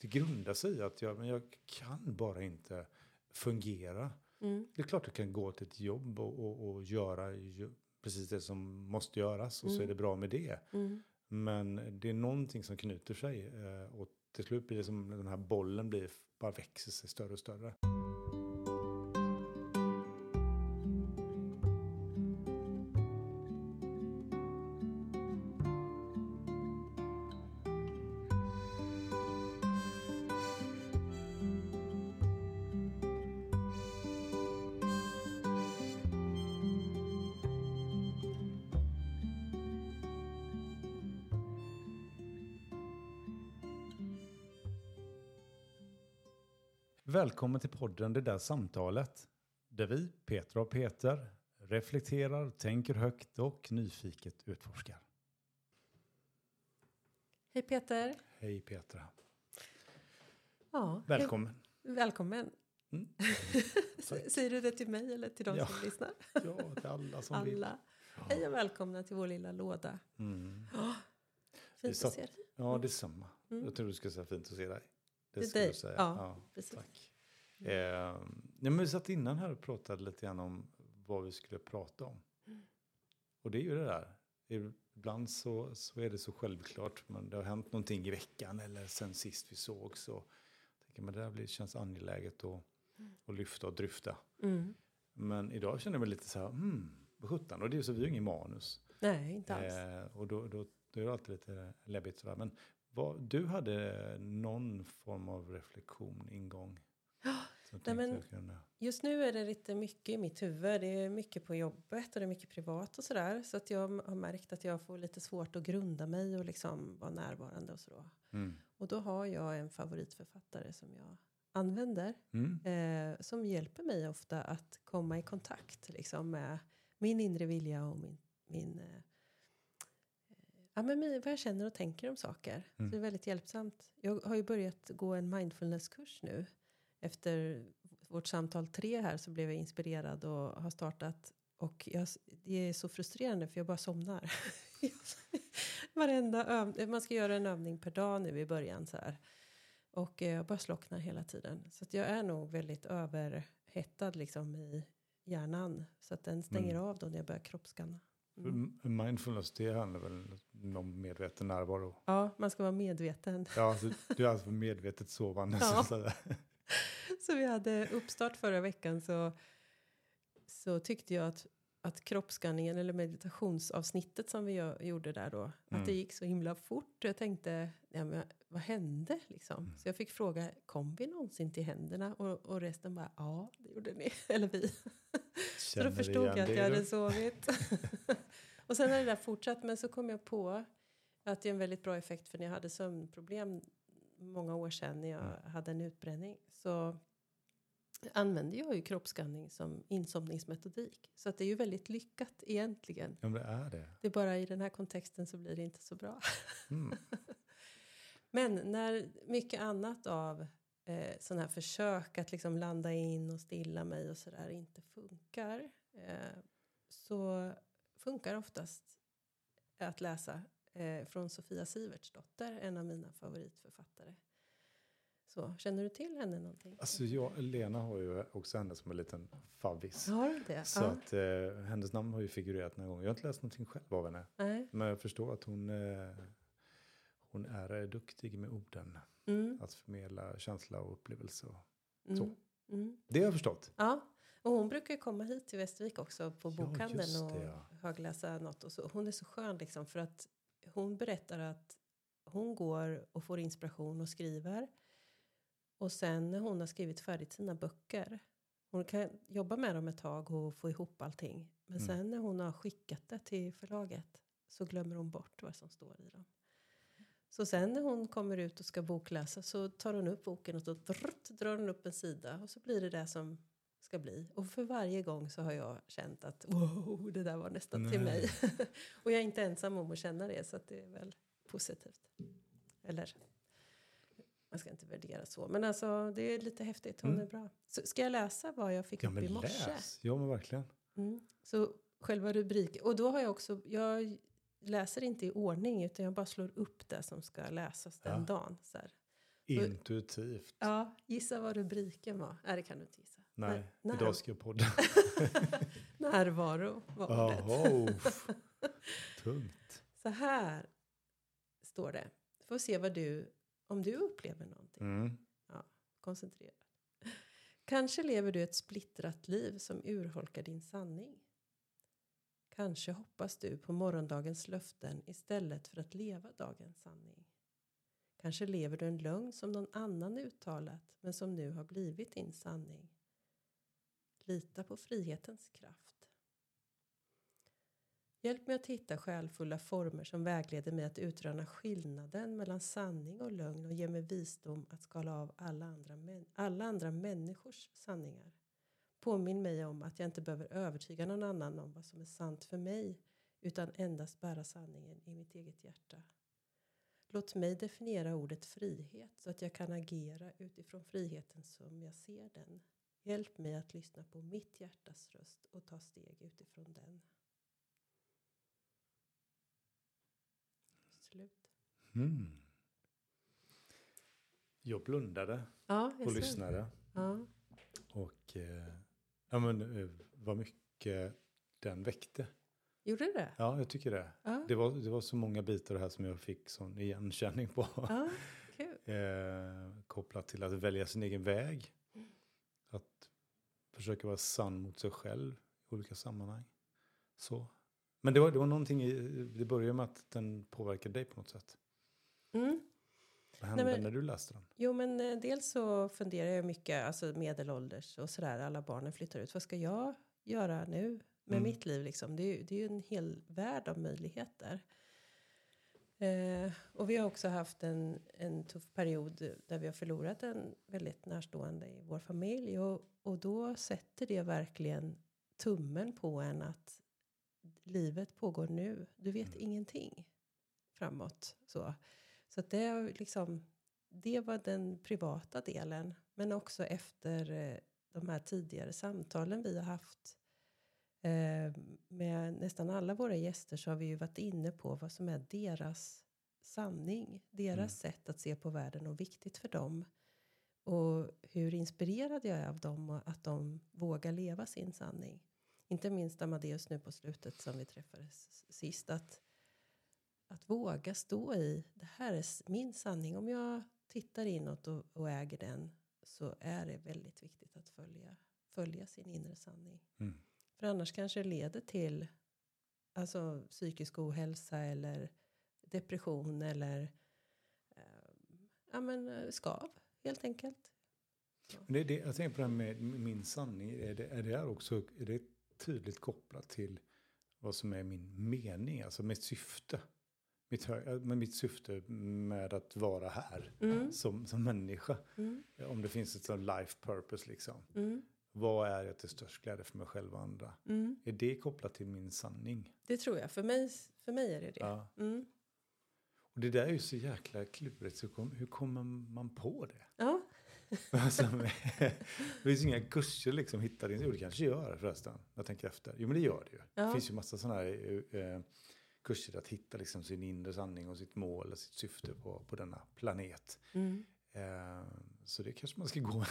det grundar sig i att jag, men jag kan bara inte fungera. Mm. Det är klart du kan gå till ett jobb och, och, och göra precis det som måste göras och så är det bra med det. Mm. Men det är någonting som knyter sig eh, och till slut blir det som den här bollen blir, bara växer sig större och större. Välkommen till podden Det där samtalet. Där vi, Petra och Peter, reflekterar, tänker högt och nyfiket utforskar. Hej Peter. Hej Petra. Ja, Välkommen. hej- välkommen. Mm. Säger du det till mig eller till de Ja. som lyssnar? Ja, till alla som vill. Alla. Hej och välkomna till vår lilla låda. Mm. Fint satt- att se dig. Ja, detsamma. Jag tror du ska säga fint att se dig. Det Till ska dig. du säga. Ja, precis. Tack. Eh, ja, men vi satt innan här och pratade lite grann om vad vi skulle prata om. Och det är ju det där. Ibland så, så är det så självklart. Men det har hänt någonting i veckan eller sen sist vi såg så tänker man det där blir, känns angeläget att, att lyfta och dryfta. Mm. Men idag känner jag mig lite så här, hmm, sjutton. Och det är ju så, vi har ju ingen manus. Nej, inte alls. Eh, och då, då, då är det alltid lite läbbigt sådär. Men vad, du hade någon form av reflektion, ingång. Tänkte men-. Just nu är det lite mycket i mitt huvud. Det är mycket på jobbet och det är mycket privat och sådär. Så att jag har märkt att jag får lite svårt att grunda mig och liksom vara närvarande och så. Mm. Och då har jag en favoritförfattare som jag använder. Mm. Eh, som hjälper mig ofta att komma i kontakt liksom, med min inre vilja och min, min eh, ja, men vad jag känner och tänker om saker. Så det är väldigt hjälpsamt. Jag har ju börjat gå en mindfulnesskurs nu. Efter vårt samtal tre här så blev jag inspirerad och har startat. Och jag, det är så frustrerande för jag bara somnar. Varenda öv, man ska göra en övning per dag nu i början så här. Och eh, jag bara slocknar hela tiden. Så jag är nog väldigt överhettad liksom i hjärnan. Så att den stänger av då när jag börjar kroppsskanna. Mm. Mindfulness, det handlar väl om medveten närvaro. Ja, man ska vara medveten. Ja, så du är alltså medvetet sovande. Ja. Så, vi hade uppstart förra veckan så, så tyckte jag att, att kroppsskanningen eller meditationsavsnittet som vi gö- gjorde där då, att det gick så himla fort. Jag tänkte, ja, men, vad hände liksom? Så jag fick fråga, kom vi någonsin till händerna? Och, och resten bara, ja, det gjorde ni, eller vi. Så då förstod jag att jag hade sovit. och sen har det där fortsatt, men så kom jag på att det är en väldigt bra effekt för när jag hade sömnproblem många år sedan när jag Mm. hade en utbränning så använde jag ju kroppsskanning som insomningsmetodik. Så att det är ju väldigt lyckat egentligen. Ja, men det är det. Det är bara i den här kontexten så blir det inte så bra. Mm. Men när mycket annat av eh, sådana här försök att liksom landa in och stilla mig och sådär inte funkar eh, så funkar oftast att läsa eh, från Sofia Sivertsdotter, en av mina favoritförfattare. Så, känner du till henne någonting? Alltså jag, Lena har ju också henne som en liten favvis. Har du det? Så att eh, hennes namn har ju figurerat några gånger. Jag har inte läst någonting själv av henne. Nej. Men jag förstår att hon, eh, hon är eh, duktig med orden. Mm. Att förmedla känsla och upplevelse. Och Mm. så. Mm. Det har jag förstått. Ja, och hon brukar komma hit till Västervik också på Ja, bokhandeln och det, ja. högläsa något. Och så. Hon är så skön liksom för att hon berättar att hon går och får inspiration och skriver. Och sen när hon har skrivit färdigt sina böcker. Hon kan jobba med dem ett tag och få ihop allting. Men Mm. sen när hon har skickat det till förlaget så glömmer hon bort vad som står i dem. Så sen när hon kommer ut och ska bokläsa så tar hon upp boken och så drrt, drar hon upp en sida och så blir det det som ska bli. Och för varje gång så har jag känt att wow, det där var nästan till Nej. mig. och jag är inte ensam om att känna det så det är väl positivt. Eller man ska inte värdera så. Men alltså det är lite häftigt, hon är bra. Så ska jag läsa vad jag fick Ja upp i morse? läs. Ja men verkligen. Mm. Så själva rubriken. Och då har jag också, jag läser inte i ordning utan jag bara slår upp det som ska läsas den Ja. dagen. Så, här. Intuitivt. Ja, gissa vad rubriken var. Nej, det kan du inte gissa. Nej, När- idag ska jag podda. Närvaro var ordet. Tungt. Så här står det. Får se vad du, om du upplever någonting. Mm. Koncentrera. Kanske lever du ett splittrat liv som urholkar din sanning. Kanske hoppas du på morgondagens löften istället för att leva dagens sanning. Kanske lever du en lögn som någon annan uttalat men som nu har blivit din sanning. Lita på frihetens kraft. Hjälp mig att hitta själfulla former som vägleder mig att utröna skillnaden mellan sanning och lögn och ge mig visdom att skala av alla andra, alla andra människors sanningar. Påminn mig om att jag inte behöver övertyga någon annan om vad som är sant för mig utan endast bära sanningen i mitt eget hjärta. Låt mig definiera ordet frihet så att jag kan agera utifrån friheten som jag ser den. Hjälp mig att lyssna på mitt hjärtas röst och ta steg utifrån den. Slut. Mm. Jag blundade Ja, jag och ser. lyssnade. Ja. Och eh, ja, men, eh, vad mycket den väckte. Gjorde det? Ja, jag tycker det. Ja. Det var, det var så många bitar här som jag fick sån igenkänning på. Ja, eh, kopplat till att välja sin egen väg. Att försöka vara sann mot sig själv i olika sammanhang. Så. Men det var, det var någonting i, det började med att den påverkade dig på något sätt. Mm. Vad hände Nej, men- när du läste den? Jo, men eh, dels så funderar jag mycket, alltså medelålders och sådär, alla barnen flyttar ut. Vad ska jag göra nu med Mm. mitt liv liksom? Det är, det är ju en hel värld av möjligheter. Eh, och vi har också haft en, en tuff period där vi har förlorat en väldigt närstående i vår familj. Och, och då sätter det verkligen tummen på en att livet pågår nu. Du vet Mm. ingenting framåt. Så, så det, liksom, det var den privata delen. Men också efter eh, de här tidigare samtalen vi har haft eh, med nästan alla våra gäster så har vi ju varit inne på vad som är deras sanning. Deras Mm. sätt att se på världen och viktigt för dem. Och hur inspirerad jag är av dem och att de vågar leva sin sanning. Inte minst Amadeus nu på slutet som vi träffades sist. Att, att våga stå i, det här är min sanning. Om jag tittar inåt och, och äger den så är det väldigt viktigt att följa, följa sin inre sanning. Mm. För annars kanske det leder till alltså, psykisk ohälsa eller depression eller eh, ja, men, eh, skav helt enkelt. Men Det, det, jag tänker på det här med min sanning. Är det, är det här också är det tydligt kopplat till vad som är min mening, alltså mitt syfte? Mitt, med mitt syfte med att vara här Mm. som, som människa. Mm. Om det finns ett sånt life purpose liksom. Mm. Vad är jag till störst glädje för mig själv och andra? Mm. Är det kopplat till min sanning? Det tror jag. För mig, för mig är det det. Ja. Mm. Och det där är ju så jäkla klurigt. Så kom, hur kommer man på det? Ja. Alltså, det finns inga kurser liksom hittar in. Jo, det kanske gör förresten. Jag tänker efter. Jo, men det gör det ju. Ja. Det finns ju massa sådana här eh, kurser att hitta liksom sin inre sanning och sitt mål och sitt syfte på, på denna planet. Mm. Eh, så det kanske man ska gå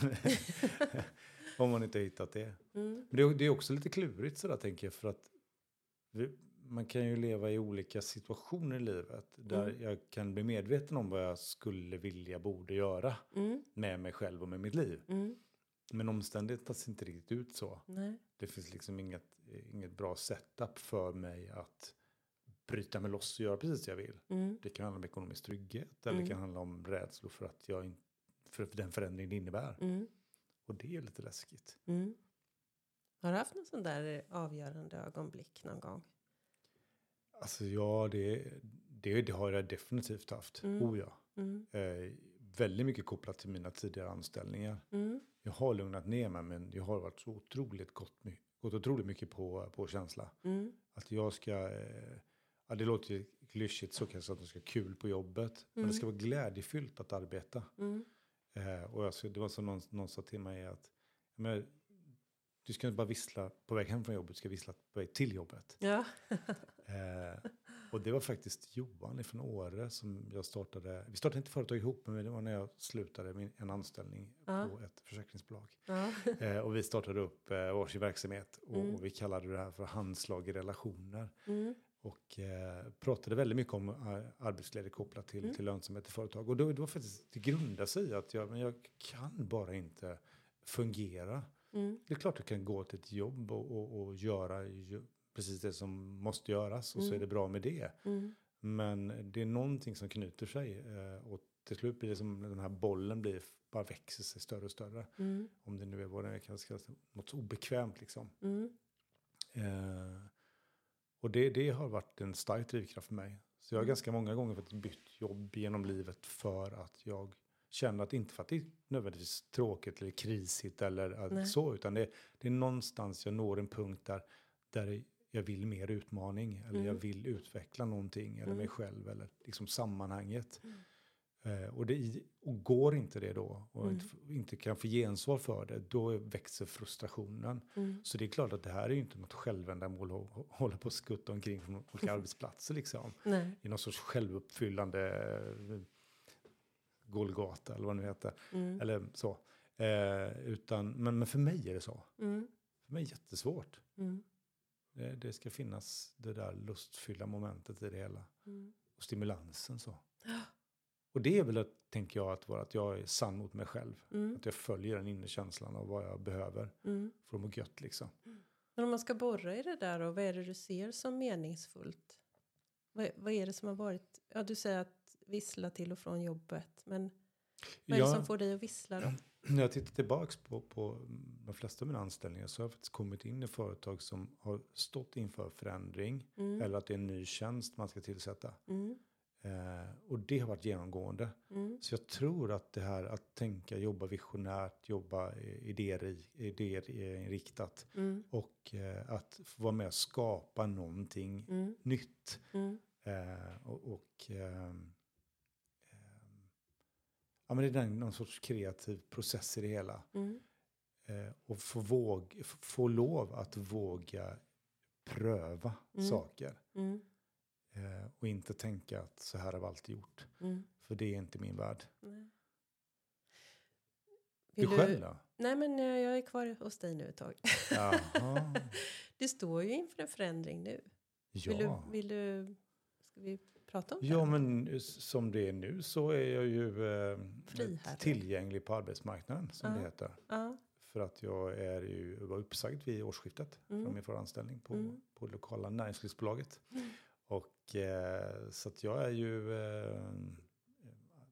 om man inte har hittat det. Mm. Men det, är- också lite klurigt sådär tänker jag för att man kan ju leva i olika situationer i livet där Mm. jag kan bli medveten om vad jag skulle vilja, borde göra Mm. med mig själv och med mitt liv. Mm. Men omständigheterna ser inte riktigt ut så. Nej. Det finns liksom inget, inget bra setup för mig att bryta mig loss och göra precis det jag vill. Mm. Det kan handla om ekonomisk trygghet eller Mm. det kan handla om rädslor för att jag in, för den förändring det innebär. Mm. Och det är lite läskigt. Mm. Har du haft någon sån där avgörande ögonblick någon gång? Alltså ja, det, det, det har jag definitivt haft. Mm. Oh ja. Mm. Eh, väldigt mycket kopplat till mina tidigare anställningar. Mm. Jag har lugnat ner mig men jag har varit så otroligt gott, gått otroligt mycket på, på känsla. Att jag ska, eh, ja det låter ju klyschigt så kanske att det ska ha kul på jobbet. Men Mm. det ska vara glädjefyllt att arbeta. Mm. Eh, och ska- det var som någon, någon sa till mig att men, du ska inte bara vissla på väg hem från jobbet, du ska vissla på väg till jobbet. Ja. Eh, Och det var faktiskt Johan från Åre som jag startade. Vi startade inte företag ihop, men det var när jag slutade min, en anställning Ja. på ett försäkringsbolag. Ja. Eh, och vi startade upp eh, varsin verksamhet och, Mm. och vi kallade det här för handslag i relationer. Mm. Och eh, pratade väldigt mycket om eh, arbetsglädje kopplat till, Mm. till lönsamhet i företag. Och då, det var faktiskt, det grundade sig i att jag, men jag kan bara inte fungera. Mm. Det är klart jag kan gå till ett jobb och, och, och göra ju, precis det som måste göras och så Mm. är det bra med det. Mm. Men det är någonting som knyter sig eh, och till slut blir det som den här bollen blir, bara växer sig större och större. Mm. Om det nu är vad det kan kallas, något så obekvämt liksom. Mm. Eh, och det, det har varit en stark drivkraft för mig. Så jag har Mm. ganska många gånger fått bytt jobb genom livet för att jag känner att inte för att det är nödvändigtvis tråkigt eller krisigt eller Nej. så, utan det, det är någonstans jag når en punkt där, där jag vill mer utmaning eller jag Mm. vill utveckla någonting eller Mm. mig själv eller liksom sammanhanget. Mm. Eh, och, det, och går inte det då och Mm. inte, inte kan få gensvar för det, då växer frustrationen. Mm. Så det är klart att det här är ju inte något självändamål att hå- hålla på och skutta omkring från olika arbetsplatser liksom. Nej. I någon sorts självuppfyllande eh, Golgata eller vad det nu heter. Mm. Eller så. Eh, utan, men, men för mig är det så. Mm. För mig är det jättesvårt. Mm. Det, det ska finnas det där lustfyllda momentet i det hela. Mm. Och stimulansen så. Och det är väl, att, tänker jag, att, vara, att jag är sann mot mig själv. Mm. Att jag följer den inre känslan av vad jag behöver Mm. för att må gött liksom. Men om man ska borra i det där och vad är det du ser som meningsfullt? Vad, vad är det som har varit? Ja, du säger att vissla till och från jobbet. Men vad är det Ja. som får dig att vissla då? När jag tittar tillbaka på, på de flesta av mina anställningar så har jag faktiskt kommit in i företag som har stått inför förändring Mm. eller att det är en ny tjänst man ska tillsätta. Mm. Eh, och det har varit genomgående. Mm. Så jag tror att det här att tänka, jobba visionärt, jobba eh, idéer, idéinriktat Mm. och eh, att få vara med och skapa någonting Mm. nytt. Mm. Eh, och och ehm, ehm, ja, men det är någon sorts kreativ process i det hela. Mm. Eh, och få, våg, få lov att våga pröva Mm. saker. Eh, och inte tänka att så här har vi alltid gjort. Mm. För det är inte min värld. Nej. Du Vill själv då? Nej, men eh, jag är kvar hos dig nu ett tag. Du står ju inför en förändring nu. Vill, Ja. du, vill du... Ska vi prata om det? ja, men som det är nu så är jag ju eh, tillgänglig på arbetsmarknaden som Ja. det heter. Ja. För att jag är ju, var uppsagd vid årsskiftet Mm. från min förra anställning på, Mm. på lokala näringslivsbolaget. Mm. Och eh, så att jag är ju eh,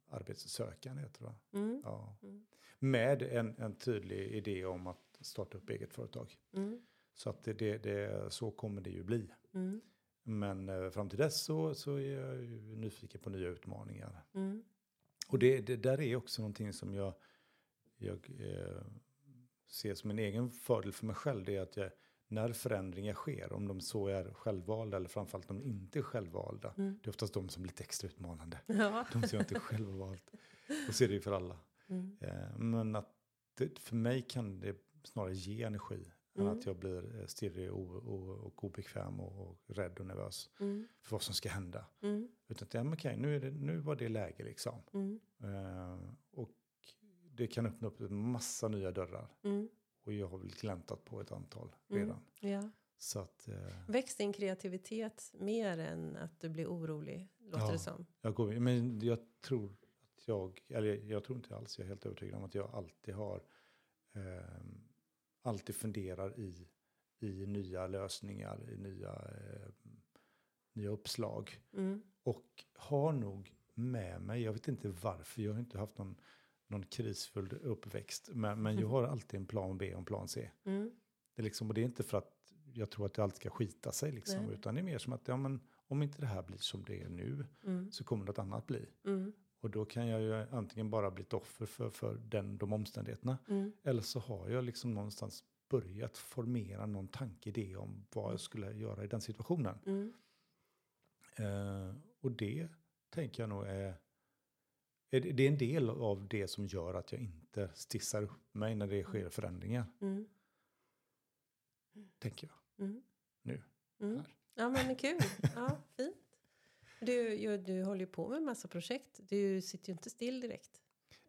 arbetssökande heter det? Mm. Ja. Mm. Med en, en tydlig idé om att starta upp eget företag. Mm. Så att det, det, det, så kommer det ju bli. Mm. Men eh, fram till dess så, så är jag ju nyfiken på nya utmaningar. Mm. Och det, det där är också någonting som jag, jag eh, ser som en egen fördel för mig själv. Det är att jag, när förändringar sker, om de så är självvalda eller framförallt om de inte är självvalda. Mm. Det är oftast de som blir lite extra utmanande. Ja. De som jag inte själv har valt. Och så är det ju för alla. Mm. Eh, men att det, för mig kan det snarare ge energi. Än Mm. att jag blir eh, stirrig och, och, och obekväm och, och rädd och nervös Mm. för vad som ska hända. Mm. Utan att, ja, men okej, nu, är det, nu var det läge liksom. Mm. Eh, och det kan öppna upp en massa nya dörrar. Mm. Och jag har väl gläntat på ett antal Mm. redan. Ja. Så att eh, Väx din kreativitet mer än att du blir orolig, låter Ja. det som. jag går, men jag tror att jag, eller jag tror inte alls, jag är helt övertygad om att jag alltid har, eh, alltid funderar i, i nya lösningar, i nya, eh, nya uppslag. Mm. Och har nog med mig, jag vet inte varför, jag har inte haft någon, någon krisfull uppväxt. Men, men jag har alltid en plan B och en plan C. Mm. Det är, liksom, och det är inte för att jag tror att det alltid ska skita sig, liksom, Nej. utan det är mer som att ja, men, om inte det här blir som det är nu Mm. så kommer något annat bli. Mm. Och då kan jag ju antingen bara bli ett offer för, för den, de omständigheterna. Mm. Eller så har jag liksom någonstans börjat formera någon tanke, idé om vad jag skulle göra i den situationen. Mm. Eh, och det tänker jag nog är, det- är en del av det som gör att jag inte stissar upp mig när det sker förändringar, Mm. tänker jag. Mm. Nu, Mm. Ja, men kul. Ja, fint. Du, ju, du håller ju på med massa projekt. Du sitter ju inte still direkt.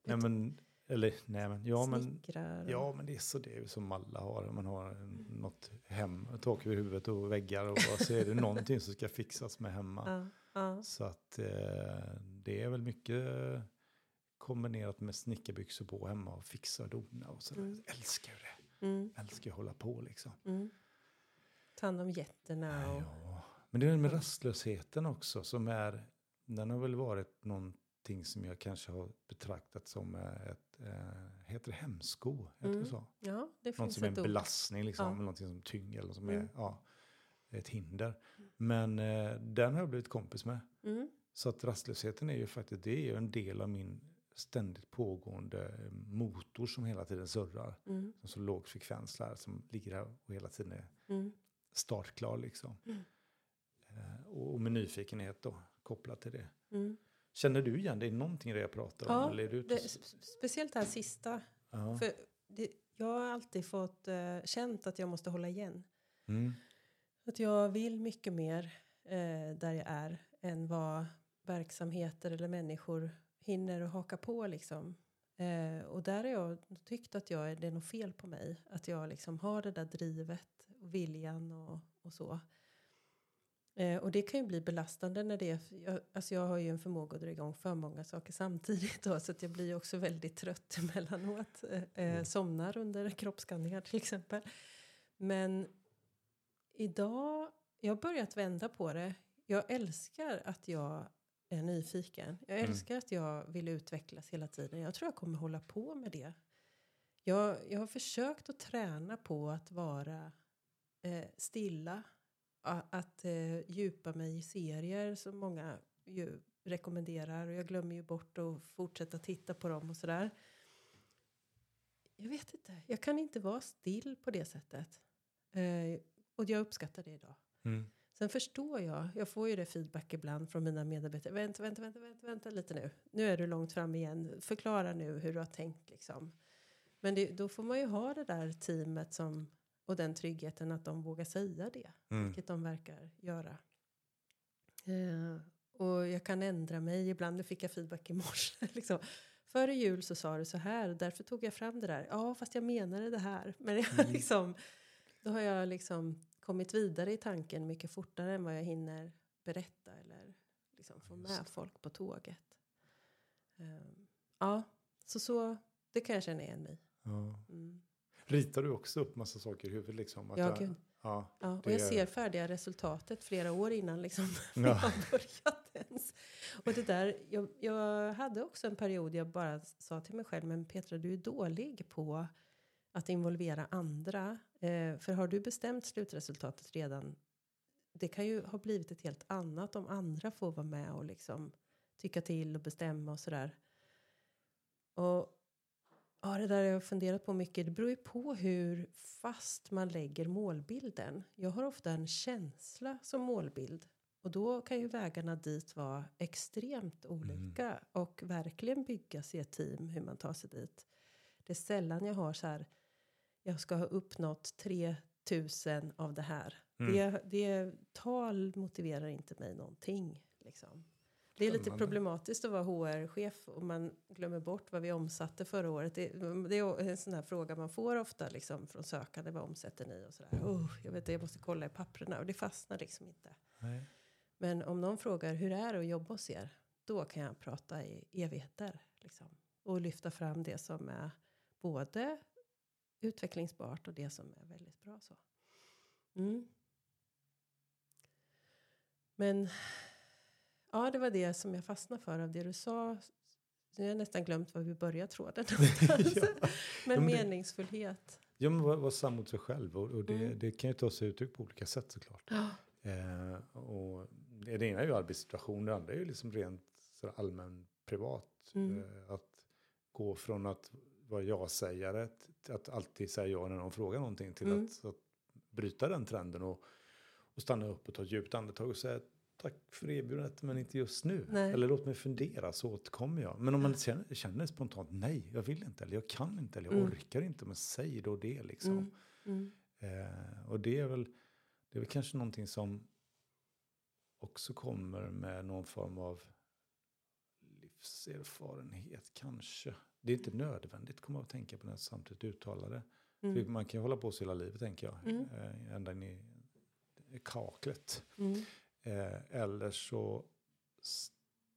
Nej men, eller nej men, ja men, ja men det är så det är som alla har. Man har en- något hem, tak över huvudet och väggar och så är det någonting som ska fixas med hemma. Ja, ja. Så att eh, det är väl mycket kombinerat med snickarbyxor på hemma och fixa och dona och sådär. Mm. Älskar ju det. Mm, Älskar att hålla på liksom. mm. Ta hand om getterna och... Ja. Men det är med rastlösheten också som är, den har väl varit någonting som jag kanske har betraktat som eh, ett, eh, heter det hämsko? Heter Mm. det så? Ja, det Något finns som är en belastning liksom, Ja. eller någonting som tynger eller som Mm. är ja, ett hinder. Men eh, den har jag blivit kompis med. Mm, Så att rastlösheten är ju faktiskt, det är ju en del av min ständigt pågående eh, motor som hela tiden surrar. mm, Som så låg frekvens där, som ligger där och hela tiden är mm. startklar liksom. Mm. Eh, och, och med nyfikenhet då, kopplat till det. Mm. Känner du igen dig i någonting i det jag pratar om? Ja, eller är du Det, speciellt det här sista. ja. För det, jag har alltid fått eh, känt att jag måste hålla igen. Mm. Att jag vill mycket mer eh, där jag är än vad verksamheter eller människor hinner att haka på liksom. Eh, och där har jag tyckt att jag, är- det är något fel på mig. Att jag liksom har det där drivet och viljan och, och så. Eh, och det kan ju bli belastande när det är, jag, alltså jag har ju en förmåga att dra igång för många saker samtidigt då, så att jag blir också väldigt trött emellanåt. Eh, eh, Mm. somnar under kroppsskanningar till exempel. Men idag, jag har börjat vända på det. Jag älskar att jag är nyfiken. Jag Mm. älskar att jag vill utvecklas hela tiden. Jag tror jag kommer hålla på med det. Jag, jag har försökt att träna på att vara eh, stilla. Att eh, djupa mig i serier som många ju rekommenderar. Och jag glömmer ju bort att fortsätta titta på dem och sådär. Jag vet inte. Jag kan inte vara still på det sättet. Eh, och jag uppskattar det idag. Mm. Sen förstår jag, jag får ju det feedback ibland från mina medarbetare. Vänta, vänta, vänta, vänta, vänta lite nu. Nu är du långt fram igen. Förklara nu hur du har tänkt liksom. Men det, då får man ju ha det där teamet som, och den tryggheten att de vågar säga det. Mm. Vilket de verkar göra. Eh, och jag kan ändra mig. Ibland nu fick jag feedback i morse. liksom. Före jul så sa du så här. Därför tog jag fram det där. Ja, fast jag menade det här. Men jag, Mm. liksom, då har jag liksom kommit vidare i tanken mycket fortare än vad jag hinner berätta. Eller liksom få Just med folk på tåget. Eh, ja, så, så det kan jag känna igen mig. Ja. Mm. Ritar du också upp massa saker i huvudet? Liksom, att Ja, jag- gud. ja. Ja, och Det jag är- ser färdiga resultatet flera år innan liksom Ja. jag har börjat ens. Och det där, jag, jag hade också en period jag bara sa till mig själv, men Petra du är dålig på att involvera andra. Eh, för har du bestämt slutresultatet redan, det kan ju ha blivit ett helt annat om andra får vara med och liksom tycka till och bestämma och sådär. Och ja, det där har jag funderat på mycket. Det beror ju på hur fast man lägger målbilden. Jag har ofta en känsla som målbild. Och då kan ju vägarna dit vara extremt olika. Och verkligen byggas i ett team hur man tar sig dit. Det är sällan jag har så här. Jag ska ha uppnått 3000 av det här. Mm. Det, det tal motiverar inte mig någonting. Liksom. Det är lite problematiskt att vara HR-chef om man glömmer bort vad vi omsatte förra året. Det, det är en sån här fråga man får ofta liksom, från sökande. Vad omsätter ni? Och sådär. Oh, jag vet jag måste kolla i papperna. Och det fastnar liksom inte. Nej. Men om någon frågar hur är det att jobba hos er? Då kan jag prata i evigheter. Liksom, och lyfta fram det som är både utvecklingsbart och det som är väldigt bra. så. Mm. Men ja, det var det som jag fastnade för av det du sa. Nu har jag nästan glömt var vi började tråden. Ja. Men Ja, men det- meningsfullhet. Ja, men vara vara sann mot sig själv. Och, och det, Mm. det kan ju ta sig uttryck på olika sätt såklart. Ja. Eh, och det, ena är ju arbetssituation, det andra är ju liksom rent allmän privat. Mm. Eh, att gå från att vara ja-sägare att alltid säga ja när någon frågar någonting till Mm. att, att bryta den trenden och, och stanna upp och ta ett djupt andetag och säga tack för erbjudandet men inte just nu. Nej. Eller låt mig fundera så återkommer jag. Men om man känner, känner spontant nej, jag vill inte eller jag kan inte eller jag Mm. orkar inte men säg då det liksom. Mm. Mm. Eh, och det är väl det är väl kanske någonting som också kommer med någon form av livserfarenhet kanske. Det är inte nödvändigt kommer att tänka på när jag samtidigt uttalar det. Mm. Man kan ju hålla på så hela livet tänker jag. Mm. Eh, ända in i kaklet. Mm. Eh, eller så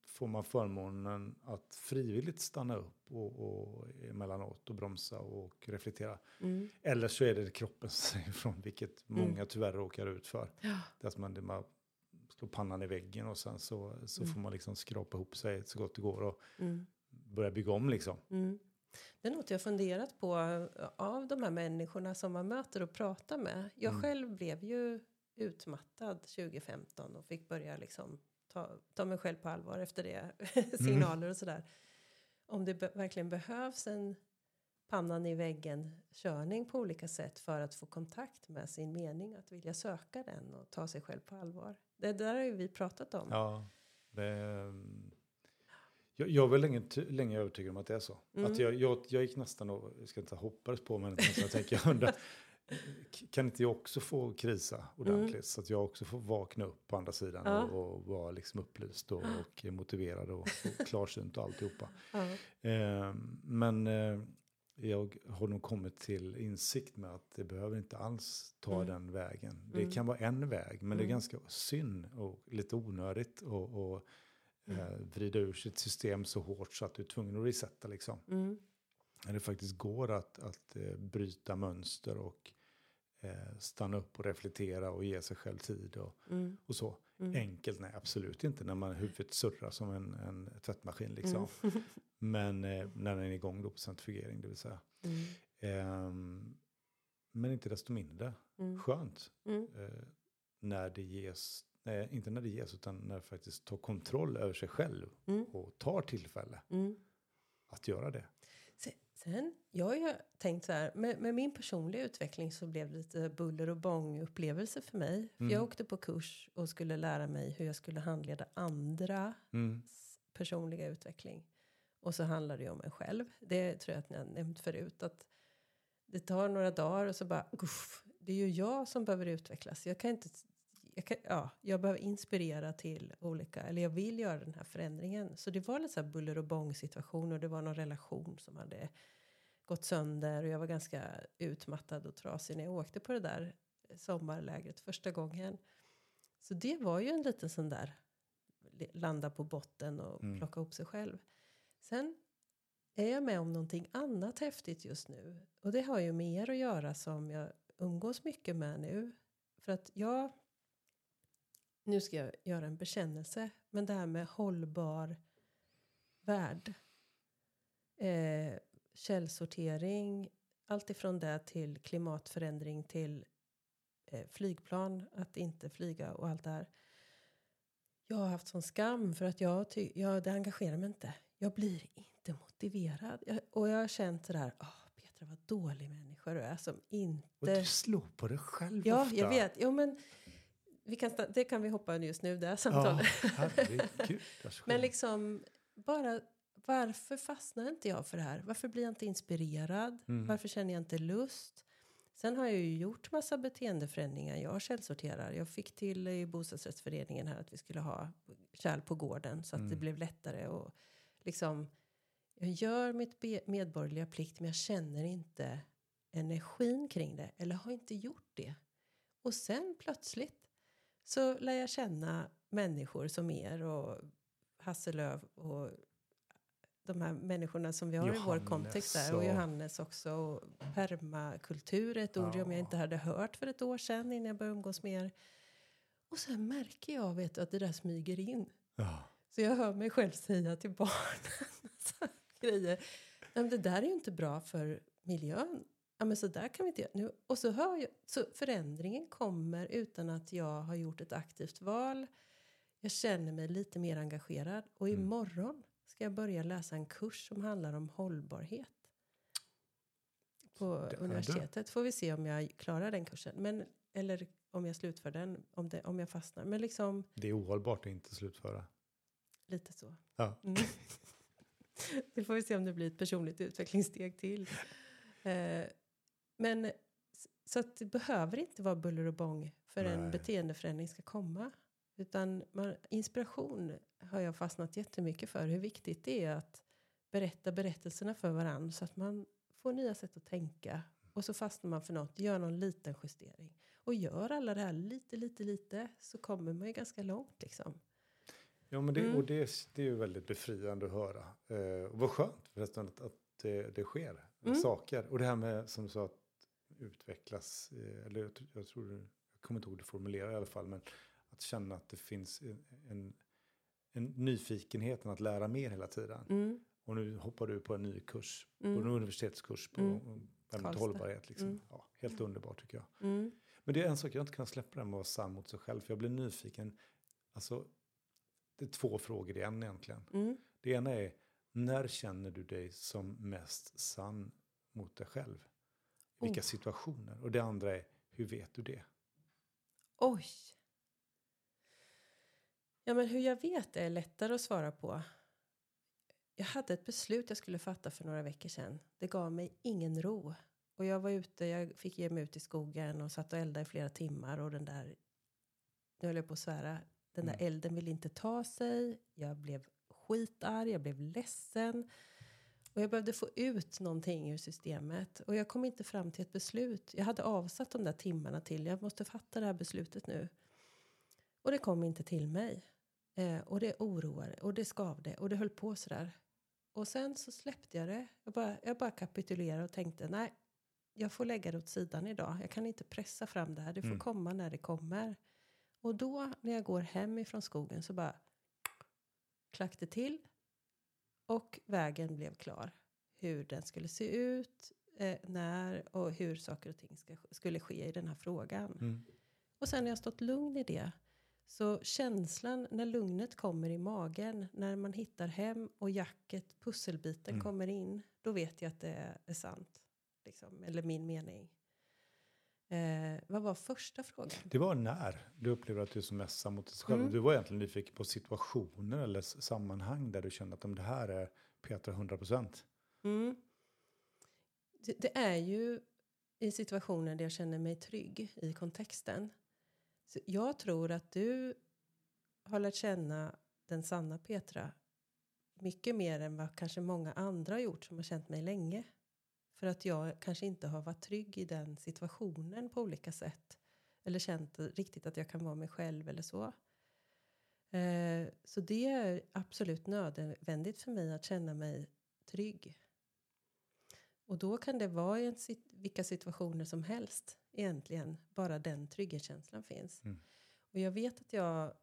får man förmånen att frivilligt stanna upp och, och emellanåt och bromsa och reflektera. Mm. Eller så är det kroppen säger ifrån, vilket Mm. många tyvärr råkar ut för. Ja. Att man, man slår pannan i väggen och sen så, så Mm. får man liksom skrapa ihop sig så gott det går och Mm. Börja bygga om liksom. Mm. Det är något jag funderat på eh, av de här människorna som man möter och pratar med. Jag Mm. själv blev ju utmattad 2015 och fick börja liksom ta, ta mig själv på allvar efter det. Signaler och sådär. Om det be- verkligen behövs en pannan i väggen körning på olika sätt för att få kontakt med sin mening, att vilja söka den och ta sig själv på allvar. Det där har ju vi pratat om. Ja, det, jag, jag var länge, länge övertygad om att det är så. Mm. Att jag, jag, jag gick nästan och, jag ska inte hoppades på, men jag tänker jag undrar, kan inte jag också få krisa ordentligt? Så att jag också får vakna upp på andra sidan Ja. och, och vara liksom upplyst och, och motiverad och, och klarsynt och alltihopa. Ja. Eh, men eh, jag har nog kommit till insikt med att det behöver inte alls ta Mm. den vägen. Det Mm. kan vara en väg, men det är Mm. ganska synd och lite onödigt och, och Mm. Eh, vrida ur sitt system så hårt så att du är tvungen att resetta liksom. Mm. När det faktiskt går att, att eh, bryta mönster och eh, stanna upp och reflektera och ge sig själv tid och, Mm. och så. Mm. Enkelt, nej absolut inte när man huvudet surrar som en, en tvättmaskin liksom. Mm. Men eh, när den är igång då på centrifugering, det vill säga. Mm. Ehm, men inte desto mindre Mm. skönt Mm. eh, när det ges, nej, inte när det ges, utan när det faktiskt tar kontroll över sig själv Mm. och tar tillfälle Mm. att göra det. Se- Sen, jag har ju tänkt så här, med, med min personliga utveckling så blev det lite buller och bång upplevelse för mig. För Mm. jag åkte på kurs och skulle lära mig hur jag skulle handleda andras Mm. personliga utveckling. Och så handlar det ju om en själv. Det tror jag att ni har nämnt förut. Att det tar några dagar och så bara, uff, det är ju jag som behöver utvecklas. Jag kan inte, jag, kan, ja, jag behöver inspirera till olika, eller jag vill göra den här förändringen. Så det var lite så här buller och bång situation och det var någon relation som hade gått sönder och jag var ganska utmattad och trasig när jag åkte på det där sommarlägret första gången. Så det var ju en liten sån där landa på botten och Mm. plocka ihop sig själv. Sen är jag med om någonting annat häftigt just nu. Och det har ju med er att göra som jag umgås mycket med nu. För att jag, nu ska jag göra en bekännelse, men det här med hållbar värld. Eh, källsortering, allt ifrån det till klimatförändring till eh, flygplan, att inte flyga och allt det här. Jag har haft sån skam för att jag, ty- jag det engagerar mig inte. Jag blir inte motiverad. Jag, och jag har känt det där, oh, Petra vad dålig människa du är som inte... Och du slår på dig själv Ja, ofta. jag vet. Jo, men vi kan, det kan vi hoppa just nu, det här Ja, samtalet. herregud. jag Men liksom, bara varför fastnar inte jag för det här? Varför blir jag inte inspirerad? Mm. Varför känner jag inte lust? Sen har jag ju gjort massa beteendeförändringar. Jag källsorterar. Jag fick till i bostadsrättsföreningen här att vi skulle ha kärl på gården så att det Mm. blev lättare och liksom jag gör mitt medborgerliga plikt men jag känner inte energin kring det eller har inte gjort det. Och sen plötsligt så lär jag känna människor som er och Hasselöv och de här människorna som vi har i vår Johannes kontext där och Johannes också. Och permakultur ett ord Ja. jag inte hade hört för ett år sedan innan jag började umgås med er. Och sen märker jag vet du, att det där smyger in. Ja. Så jag hör mig själv säga till barnen grejer. "Nej, men det där är ju inte bra för miljön. Ja, men så där kan vi inte göra. Nu, och så hör jag, så förändringen kommer utan att jag har gjort ett aktivt val. Jag känner mig lite mer engagerad. Och Mm. imorgon ska jag börja läsa en kurs som handlar om hållbarhet. På universitetet. Får vi se om jag klarar den kursen. Men, eller om jag slutför den, om, det, om jag fastnar. Men liksom Det är ohållbart att inte slutföra. lite så. Ja. Mm. det får vi se om det blir ett personligt utvecklingssteg till. Eh, men så att det behöver inte vara buller och bång för en Nej. beteendeförändring ska komma. Utan man, inspiration har jag fastnat jättemycket för. Hur viktigt det är att berätta berättelserna för varandra så att man får nya sätt att tänka. Och så fastnar man för något, gör någon liten justering. Och gör alla det här lite, lite, lite så kommer man ju ganska långt liksom. Ja, men det, Mm. och det, det är ju väldigt befriande att höra. Eh, och vad skönt förresten att, att det, det sker Mm. saker. Och det här med, som du sa, att utvecklas. Eh, eller jag, jag tror, jag kommer inte ihåg hur du formulerar i alla fall, men att känna att det finns en, en, en nyfikenheten att lära mer hela tiden. Mm. Och nu hoppar du på en ny kurs, på en Mm. universitetskurs på Mm. hållbarhet. Liksom. Mm. Ja, helt underbart tycker jag. Mm. Men det är en sak jag inte kan släppa den med att vara sann mot sig själv. För jag blir nyfiken. Alltså, det är två frågor i en egentligen. Mm. Det ena är, när känner du dig som mest sann mot dig själv? Vilka Oh. situationer? Och det andra är, hur vet du det? Oj. Ja, men hur jag vet är lättare att svara på. Jag hade ett beslut jag skulle fatta för några veckor sedan. Det gav mig ingen ro. Och jag var ute, jag fick ge mig ut i skogen och satt och eldade i flera timmar och den där, nu höll jag på att svära, den där Mm. elden ville inte ta sig. Jag blev skitarg, jag blev ledsen. Och jag behövde få ut någonting ur systemet. Och jag kom inte fram till ett beslut. Jag hade avsatt de där timmarna till. Jag måste fatta det här beslutet nu. Och det kom inte till mig. Eh, och det oroade och det skavde och det höll på sådär. Och sen så släppte jag det. Jag bara, jag bara kapitulerade och tänkte nej, jag får lägga det åt sidan idag. Jag kan inte pressa fram det här. Det får Mm. komma när det kommer. Och då när jag går hem ifrån skogen så bara klack det till. Och vägen blev klar. Hur den skulle se ut, eh, när och hur saker och ting ska, skulle ske i den här frågan. Mm. Och sen när jag stått lugn i det. Så känslan när lugnet kommer i magen. När man hittar hem och jacket, pusselbiten Mm. kommer in. Då vet jag att det är, är sant. Liksom, eller min mening. Eh, vad var första frågan? Det var när du upplevde att du är som mest mot dig själv. Mm. Du var egentligen nyfiken på situationer eller sammanhang där du kände att om det här är Petra 100%. Mm. Det, det är ju i situationer där jag känner mig trygg i kontexten. Så jag tror att du har lärt känna den sanna Petra mycket mer än vad kanske många andra har gjort som har känt mig länge. För att jag kanske inte har varit trygg i den situationen på olika sätt. Eller känt riktigt att jag kan vara mig själv eller så. Eh, så det är absolut nödvändigt för mig att känna mig trygg. Och då kan det vara i vilka situationer som helst egentligen. Bara den trygghetskänslan finns. Mm. Och jag vet att jag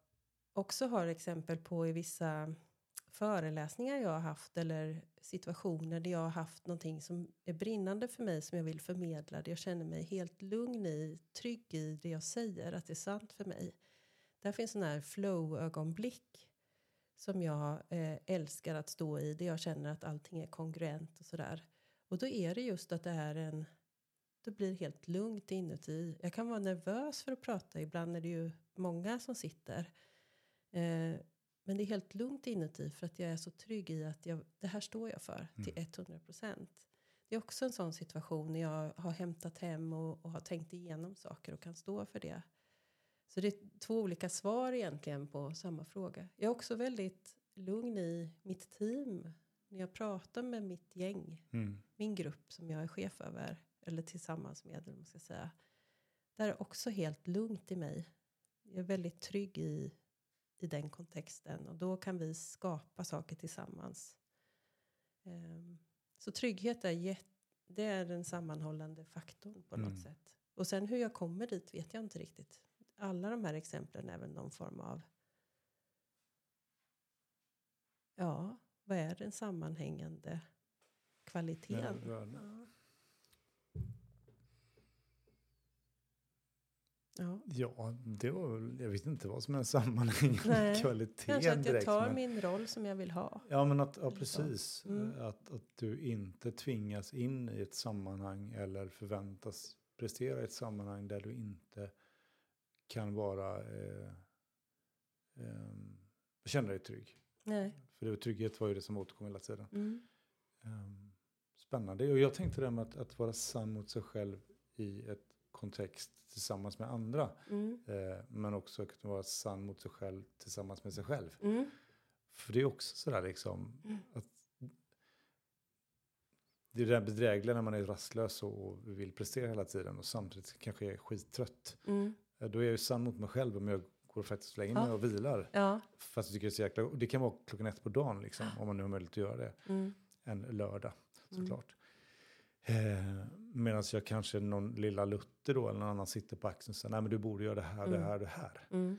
också har exempel på i vissa föreläsningar jag har haft eller situationer där jag har haft någonting som är brinnande för mig som jag vill förmedla. Där jag känner mig helt lugn i, trygg i det jag säger, att det är sant för mig. Där finns sådana här flow-ögonblick som jag eh, älskar att stå i. Där jag känner att allting är kongruent och sådär. Och då är det just att det är en... Det blir helt lugnt inuti. Jag kan vara nervös för att prata. Ibland är det ju många som sitter. Eh, men det är helt lugnt inuti för att jag är så trygg i att jag, det här står jag för till 100 procent. Det är också en sån situation när jag har hämtat hem och, och har tänkt igenom saker och kan stå för det. Så det är två olika svar egentligen på samma fråga. Jag är också väldigt lugn i mitt team. När jag pratar med mitt gäng, Mm. min grupp som jag är chef över, eller tillsammans med, eller man ska säga. Där är också helt lugnt i mig. Jag är väldigt trygg i, i den kontexten och då kan vi skapa saker tillsammans. Ehm, så trygghet är, det är den sammanhållande faktorn på något Mm. sätt. Och sen hur jag kommer dit vet jag inte riktigt. Alla de här exemplen är väl någon form av Ja, vad är den sammanhängande kvaliteten? Närvarande. Ja. Ja, det var jag vet inte vad som är sammanhängande Nej, kvalitet Kanske att jag direkt. tar men, min roll som jag vill ha. ja, men att, ja, precis. Mm. Att, att du inte tvingas in i ett sammanhang eller förväntas prestera i ett sammanhang där du inte kan vara, eh, ehm, känna dig trygg. Nej. För det, trygghet var ju det som återkom hela tiden. Mm. Ehm, spännande. Och jag tänkte det med att, att vara sann mot sig själv i ett kontext tillsammans med andra. Mm. Eh, men också att kunna vara sann mot sig själv tillsammans med sig själv. Mm. För det är också sådär liksom. Mm. Att det är det där bedrägliga när man är rastlös och vill prestera hela tiden och samtidigt kanske är skittrött. Mm. Eh, Då är jag ju sann mot mig själv om jag går och lägger Ja. mig och vilar. Ja. Fast jag tycker det är så jäkla... Det kan vara klockan ett på dagen liksom, om man nu har möjlighet att göra det. Mm. En lördag Mm. såklart. Eh, Medan jag kanske någon lilla Lutte då eller någon annan sitter på axeln och säger nej men du borde göra det här, det Mm. här, det här. Mm.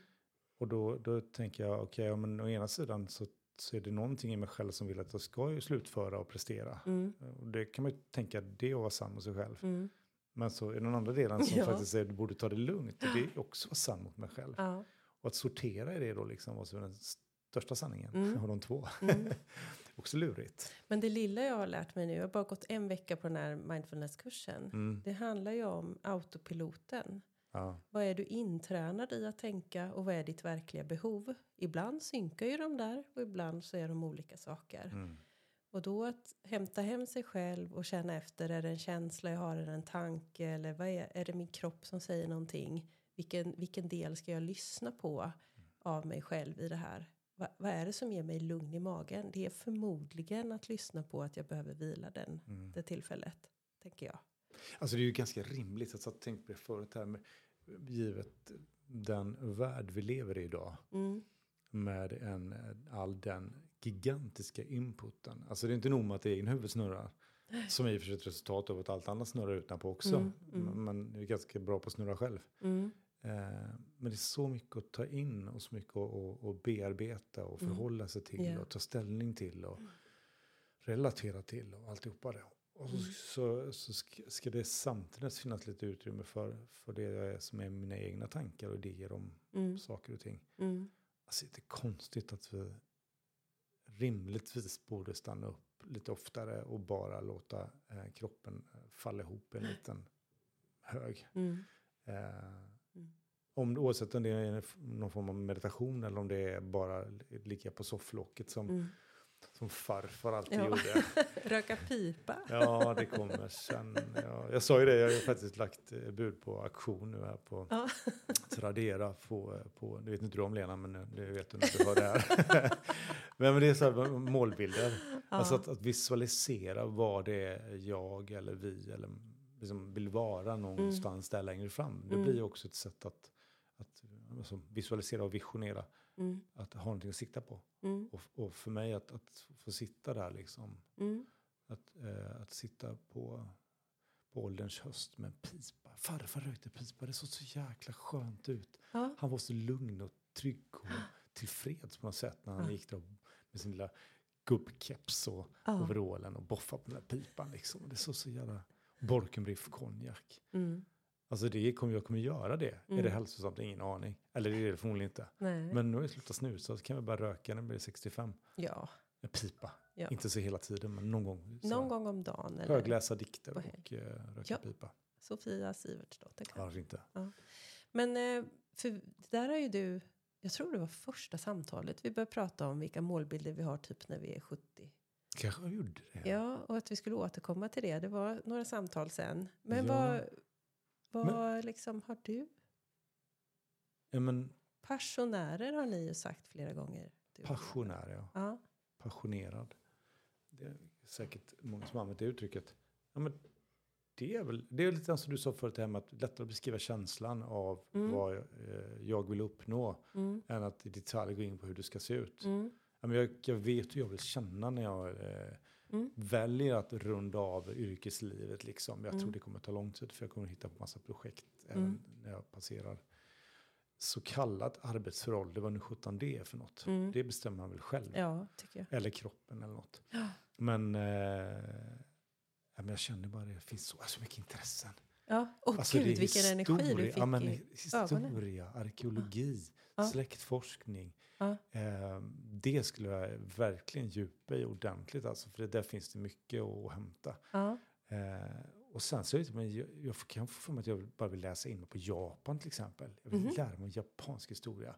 Och då, då tänker jag okej, ja, men å ena sidan så, så är det någonting i mig själv som vill att jag ska ju slutföra och prestera. Mm. Och det kan man ju tänka, det är att vara sann mot sig själv. Mm. Men så är det den andra delen som Ja. faktiskt säger du borde ta det lugnt. Och det är också att vara sann mot mig själv. Ja. Och att sortera i det då liksom vad som är den största sanningen Mm. av de två. Också lurigt. Men det lilla jag har lärt mig nu, jag har bara gått en vecka på den här mindfulness-kursen. Mm. Det handlar ju om autopiloten. Ja. Vad är du intränad i att tänka och vad är ditt verkliga behov? Ibland synkar ju de där och ibland så är de olika saker. Mm. Och då att hämta hem sig själv och känna efter, är det en känsla jag har, är det en tanke eller vad är, är det min kropp som säger någonting? Vilken, vilken del ska jag lyssna på av mig själv i det här? Va, vad är det som ger mig lugn i magen? Det är förmodligen att lyssna på att jag behöver vila den, Mm. det tillfället, tänker jag. Alltså det är ju ganska rimligt, att jag tänkt på det förut här, med, givet den värld vi lever i idag. Mm. Med en, all den gigantiska inputen. Alltså det är inte nog med att det egen huvud snurrar. Som i och för sig är ett resultat av att allt annat snurrar utanpå också. Mm, mm. Men vi är ganska bra på att snurra själv. Mm. Eh, men det är så mycket att ta in och så mycket att, att, bearbeta och Mm. förhålla sig till Ja. och ta ställning till och relatera till och alltihopa det. Och så, Mm. så, så ska, det samtidigt finnas lite utrymme för, för det som är mina egna tankar och idéer om Mm. saker och ting. Mm. Alltså det är konstigt att vi rimligtvis borde stanna upp lite oftare och bara låta eh, kroppen falla ihop i en liten hög. Mm. Eh, om, oavsett om det är någon form av meditation eller om det är bara ligga på sofflocket som, Mm. som farfar alltid Ja. gjorde. Röka pipa. Ja, det kommer sen. Ja, jag sa ju det, jag har ju faktiskt lagt eh, bud på auktion nu här på Ja. Tradera. På, på, det vet inte du om Lena, men det vet du när du hör det här. men, det är så här målbilder. Alltså att, att visualisera vad det är jag eller vi eller liksom vill vara någonstans där längre fram. Det Mm. blir ju också ett sätt att, att alltså, visualisera och visionera. Mm. Att ha någonting att sikta på. Mm. Och, och för mig att, att få sitta där liksom. Mm. Att, eh, att sitta på, på ålderns höst med en pipa. Farfar rökte pipa, det såg så jäkla skönt ut. Ja. Han var så lugn och trygg och tillfreds på något sätt när han Ja. gick där med sin lilla gubbkeps och Ja. overallen och boffade på den där pipan. Liksom. Det såg så jävla... Borkenbriff konjak. Mm. Alltså det kommer jag kommer göra det. Är Mm. det hälsosamt? Ingen aning. Eller det är det förmodligen inte. Nej. Men nu har jag slutat snusa så kan jag bara röka när jag blir 65. ja. Med pipa. ja. Inte så hela tiden men någon gång. Någon gång om dagen. Eller Högläsa dikter och eh, röka Ja. pipa. Sofia Sivertsdotter. kanske. Annars inte. Men eh, för där har ju du, jag tror det var första samtalet vi började prata om vilka målbilder vi har typ när vi är 70. Kanske jag gjorde det. Ja, och att vi skulle återkomma till det. Det var några samtal sen. Men Ja. vad, vad liksom har du? Ja, men Passionärer har ni ju sagt flera gånger. Passionär, ja. Ja. passionerad. Det är säkert många som använt det uttrycket. Ja, men det är väl, det är lite som du sa förut, det här med att lättare att beskriva känslan av Mm. vad jag, eh, jag vill uppnå Mm. än att i detalj gå in på hur det ska se ut. Mm. Ja, men jag, jag vet hur jag vill känna när jag eh, Mm. väljer att runda av yrkeslivet. Liksom. Jag tror Mm. det kommer ta lång tid för jag kommer hitta på massa projekt Mm. även när jag passerar så kallat arbetsför ålder, vad nu sjutton det är för något. Mm. Det bestämmer man väl själv. Ja. Eller kroppen eller något. Ja. Men, eh, ja, men jag känner bara det finns så, så mycket intressen. Ja, och Alltså, gud det vilken energi du historia- fick ja, men, i ögonen. Historia, arkeologi, Ja. släktforskning. Ja. Eh, det skulle jag verkligen djupa i ordentligt. Alltså, för det, där finns det mycket att hämta. Ja. Eh, och sen så är det, men jag, jag kan få för mig att jag bara vill läsa in mig på Japan till exempel. Jag vill Mhm. lära mig japansk historia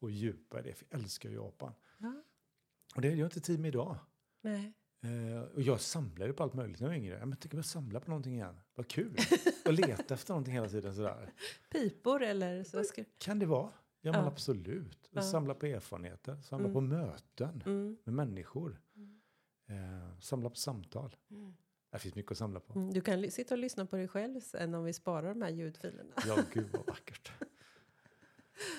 och djupa i det, för jag älskar Japan. Ja. Och det har jag inte tid med idag. Nej. Eh, och jag samlade på allt möjligt när jag var yngre. Ja, men tänk om jag samlar på någonting igen. Vad kul! Och leta efter någonting hela tiden sådär. Pipor eller så? Ska... Kan det vara? Ja, men Ja. absolut. Ja. Samla på erfarenheter, samla Mm. på möten Mm. med människor. Mm. Eh, samla på samtal. Mm. Det finns mycket att samla på. Mm, Du kan sitta och lyssna på dig själv sen om vi sparar de här ljudfilerna. Ja, gud vad vackert.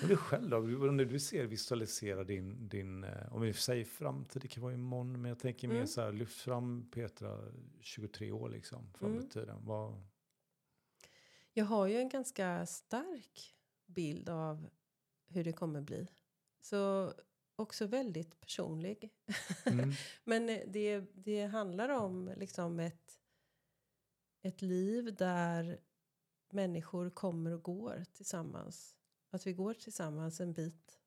Men du själv då? När du ser visualisera din, din eh, om vi säger framtid, det kan vara imorgon, men jag tänker mer Mm. så här, lyft fram Petra 23 år liksom, fram Mm. tiden. Vad, Jag har ju en ganska stark bild av hur det kommer bli. Så också väldigt personlig. mm, Men eh, det, det handlar om liksom ett, ett liv där människor kommer och går tillsammans. Att vi går tillsammans en bit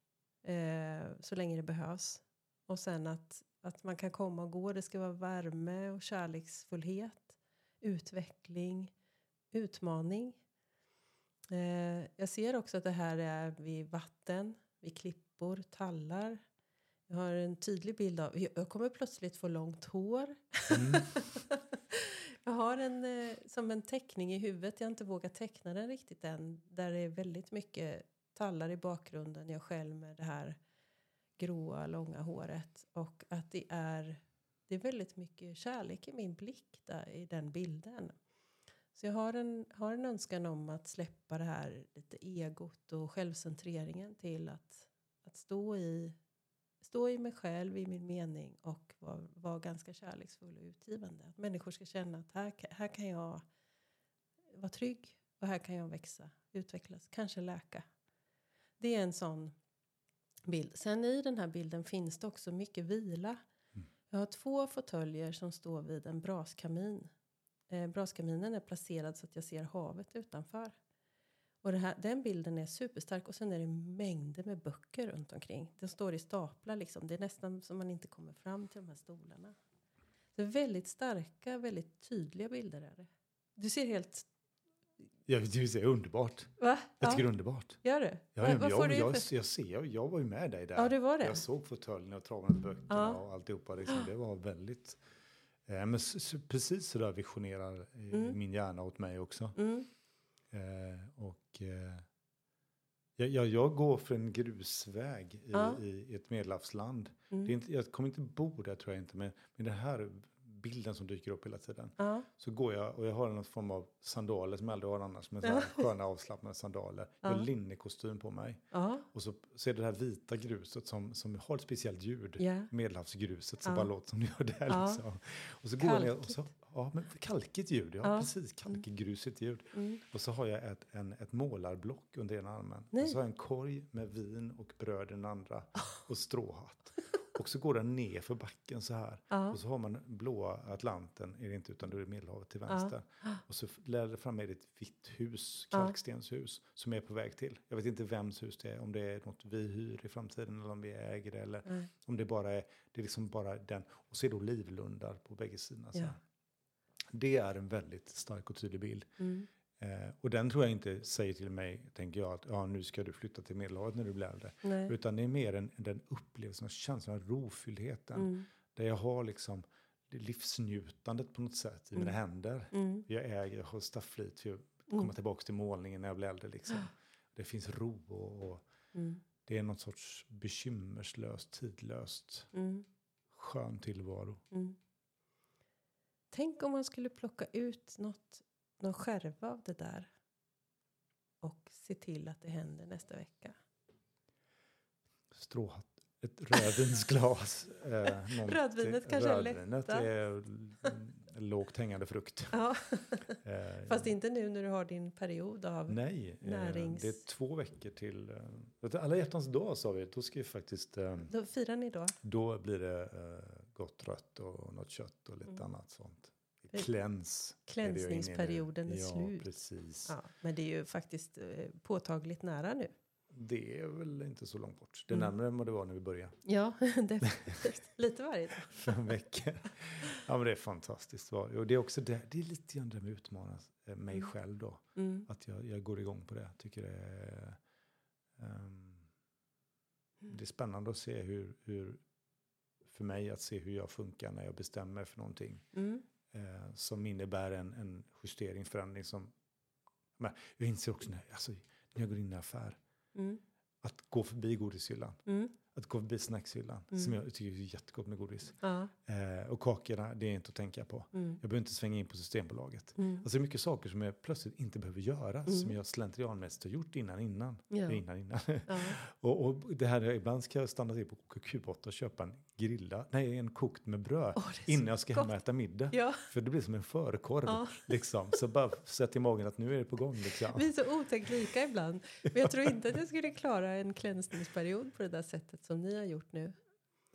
eh, så länge det behövs. Och sen att, att man kan komma och gå. Det ska vara värme och kärleksfullhet, utveckling, utmaning. Eh, jag ser också att det här är vid vatten, vid klippor, tallar. Jag har en tydlig bild av, jag kommer plötsligt få långt hår. mm, jag har en, eh, som en teckning i huvudet, jag har inte vågat teckna den riktigt än. Där det är väldigt mycket tallar i bakgrunden, jag själv med det här gråa, långa håret. Och att det är, det är väldigt mycket kärlek i min blick där, i den bilden. Så jag har en, har en önskan om att släppa det här lite egot och självcentreringen till att, att stå, i, stå i mig själv, i min mening och vara var ganska kärleksfull och utgivande. Att människor ska känna att här, här kan jag vara trygg och här kan jag växa, utvecklas, kanske läka. Det är en sån bild. Sen i den här bilden finns det också mycket vila. Mm. Jag har två fåtöljer som står vid en braskamin. Eh, braskaminen är placerad så att jag ser havet utanför. Och här, den bilden är superstark och sen är det mängder med böcker runt omkring. De står i staplar liksom. Det är nästan som man inte kommer fram till de här stolarna. Så väldigt starka, väldigt tydliga bilder är det. Du ser helt... jag, det är underbart. Va? Jag Ja, tycker det är underbart. gör du? Ja, Va- jag, jag, du jag, jag ser, jag var ju med dig där. Ja, du var det. Jag såg fåtöljen och travarnas böckerna Ja. och alltihopa. Liksom. Det var väldigt... Eh, men precis så där visionerar eh, Mm. min hjärna åt mig också. Mm. Eh, och eh, jag, jag, går för en grusväg i, Ja. i ett medelhavsland. Mm. Det är inte, jag kommer inte bo där tror jag inte, men med den här bilden som dyker upp hela tiden. Ja. Så går jag och jag har någon form av sandaler som jag aldrig har annars. Med så här sköna avslappnade sandaler. Jag har Ja. linnekostym på mig. Ja. Och så, så är det det här vita gruset som, som har ett speciellt ljud. Ja. Medelhavsgruset som Ja. bara låter som det gör där. Ja. Liksom. Och så går jag ner och så, Kalkigt. ja, men kalkigt ljud. Ja, Ja. precis. Kalkgrusigt ljud. Mm. Och så har jag ett, en, ett målarblock under ena armen. Nej. Och så har jag en korg med vin och bröd i den andra. Och stråhatt. Och så går den ner för backen så här. Ja. Och så har man blåa Atlanten, är det inte utan då är det Medelhavet till vänster. Och så läder fram med ett vitt hus, Ja. kalkstenshus, som är på väg till. Jag vet inte vems hus det är, om det är något vi hyr i framtiden eller om vi äger det. Eller Nej. om det bara är, det är liksom bara den. Och så är det olivlundar på bägge sidorna. Så Ja. här. Det är en väldigt stark och tydlig bild. Mm. Eh, och den tror jag inte säger till mig, tänker jag, att ja, nu ska du flytta till Medelhavet när du blir äldre. Nej. Utan det är mer en, den upplevelsen, känslan av rofylldheten. Mm. Där jag har liksom det livsnjutandet på något sätt i mina Mm. händer. Mm. Jag äger, jag har stafflit för att komma Mm. tillbaka till målningen när jag blir äldre. Liksom. Det finns ro och, och Mm. det är något sorts bekymmerslöst, tidlöst, Mm. skön tillvaro. Mm. Tänk om man skulle plocka ut något, någon skärva av det där och se till att det händer nästa vecka. Stråhatt, ett rödvinsglas. eh, Rödvinet kanske är Rödvinet är mm, lågt hängande frukt. Ja. Eh, Fast inte nu när du har din period av... Nej, eh, närings- det är två veckor till. eh, Alla hjärtans dag sa vi, då ska vi faktiskt, eh, Då firar ni då? då blir det eh, gott rött och något kött och lite Mm. annat sånt. Kläns. är jag. Klänsningsperioden är ja, slut. precis. Ja, men det är ju faktiskt eh, påtagligt nära nu. Det är väl inte så långt bort. Det är Mm. närmare än vad det var när vi började. Ja, definitivt. Lite varje dag. Fem veckor. Ja, men det är fantastiskt. Och det är också det, det är lite grann det med att utmana eh, mig Mm. själv då. Mm. Att jag, jag går igång på det. Tycker det är, ehm, det är spännande att se hur, hur för mig att se hur jag funkar när jag bestämmer för någonting. Mm. Eh, som innebär en, en justering, förändring som... Men jag inser också när, alltså, när jag går in i affär. Mm. Att gå förbi godishyllan. Mm. Att gå förbi snackshyllan. Mm. Som jag tycker är jättegott med godis. Ja. Eh, och kakorna, det är inte att tänka på. Mm. Jag behöver inte svänga in på Systembolaget. Mm. Alltså det är mycket saker som jag plötsligt inte behöver göra. Mm. Som jag slentrianmässigt har gjort innan innan. Ja. innan, innan. Ja. och, och det här, ibland ska jag stanna till på Q8 och köpa en grilla, nej en kokt med bröd. Så innan jag ska hem och äta middag. Ja, För det blir som en förkorv. Ja. Liksom. Så bara sätt i magen att nu är det på gång. Liksom. vi är så otäckt lika ibland. Men jag tror inte att jag skulle klara en klänsningsperiod på det där sättet som ni har gjort nu.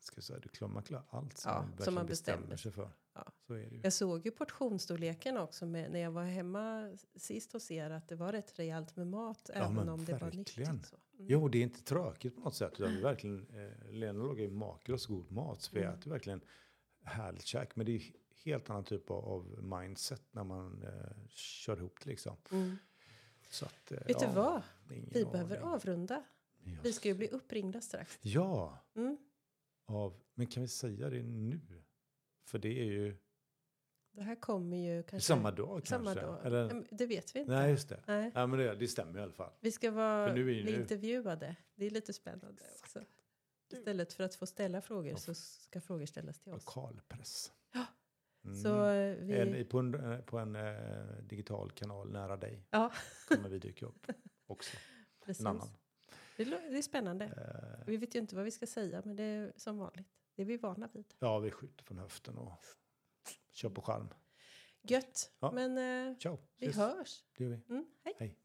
Ska jag säga, du klarar, allt som Ja, man som verkligen man bestämmer bestämmer sig för. Ja. Så är det ju. Jag såg ju portionsstorleken också med, när jag var hemma sist hos er att det var rätt rejält med mat även men om det var verkligen. nyttigt. Så. Mm. Jo, det är inte tråkigt på något sätt. Utan det är verkligen, eh, Lena lagar ju makalös god mat. Så vi Mm. äter verkligen härligt käk. Men det är helt annan typ av, av mindset när man eh, kör ihop det liksom. Mm. Så att, eh, Vet du vad? Vi behöver avrunda. Ja. Vi ska ju bli uppringda strax. Ja, Mm. Av, men kan vi säga det nu? För det är ju Det här kommer ju kanske... samma dag samma kanske. dag. Eller, Det vet vi inte. nej, just det. Nej. Ja, men det, det stämmer i alla fall. Vi ska vara nu bli nu- intervjuade. Det är lite spännande också. Istället för att få ställa frågor Ja. så ska frågor ställas till oss. Lokalpress. Ja. Mm. Så eh, vi... En, på en, eh, på en eh, digital kanal nära dig Ja, kommer vi dyka upp också. precis. En annan. Det, det är spännande. Eh, Vi vet ju inte vad vi ska säga, men det är som vanligt. Det är vi vana vid. ja, vi skjuter från höften och kör på skärm. Gött, Ja. men eh, Ciao! vi hörs. Det gör vi. Mm, hej. Hej.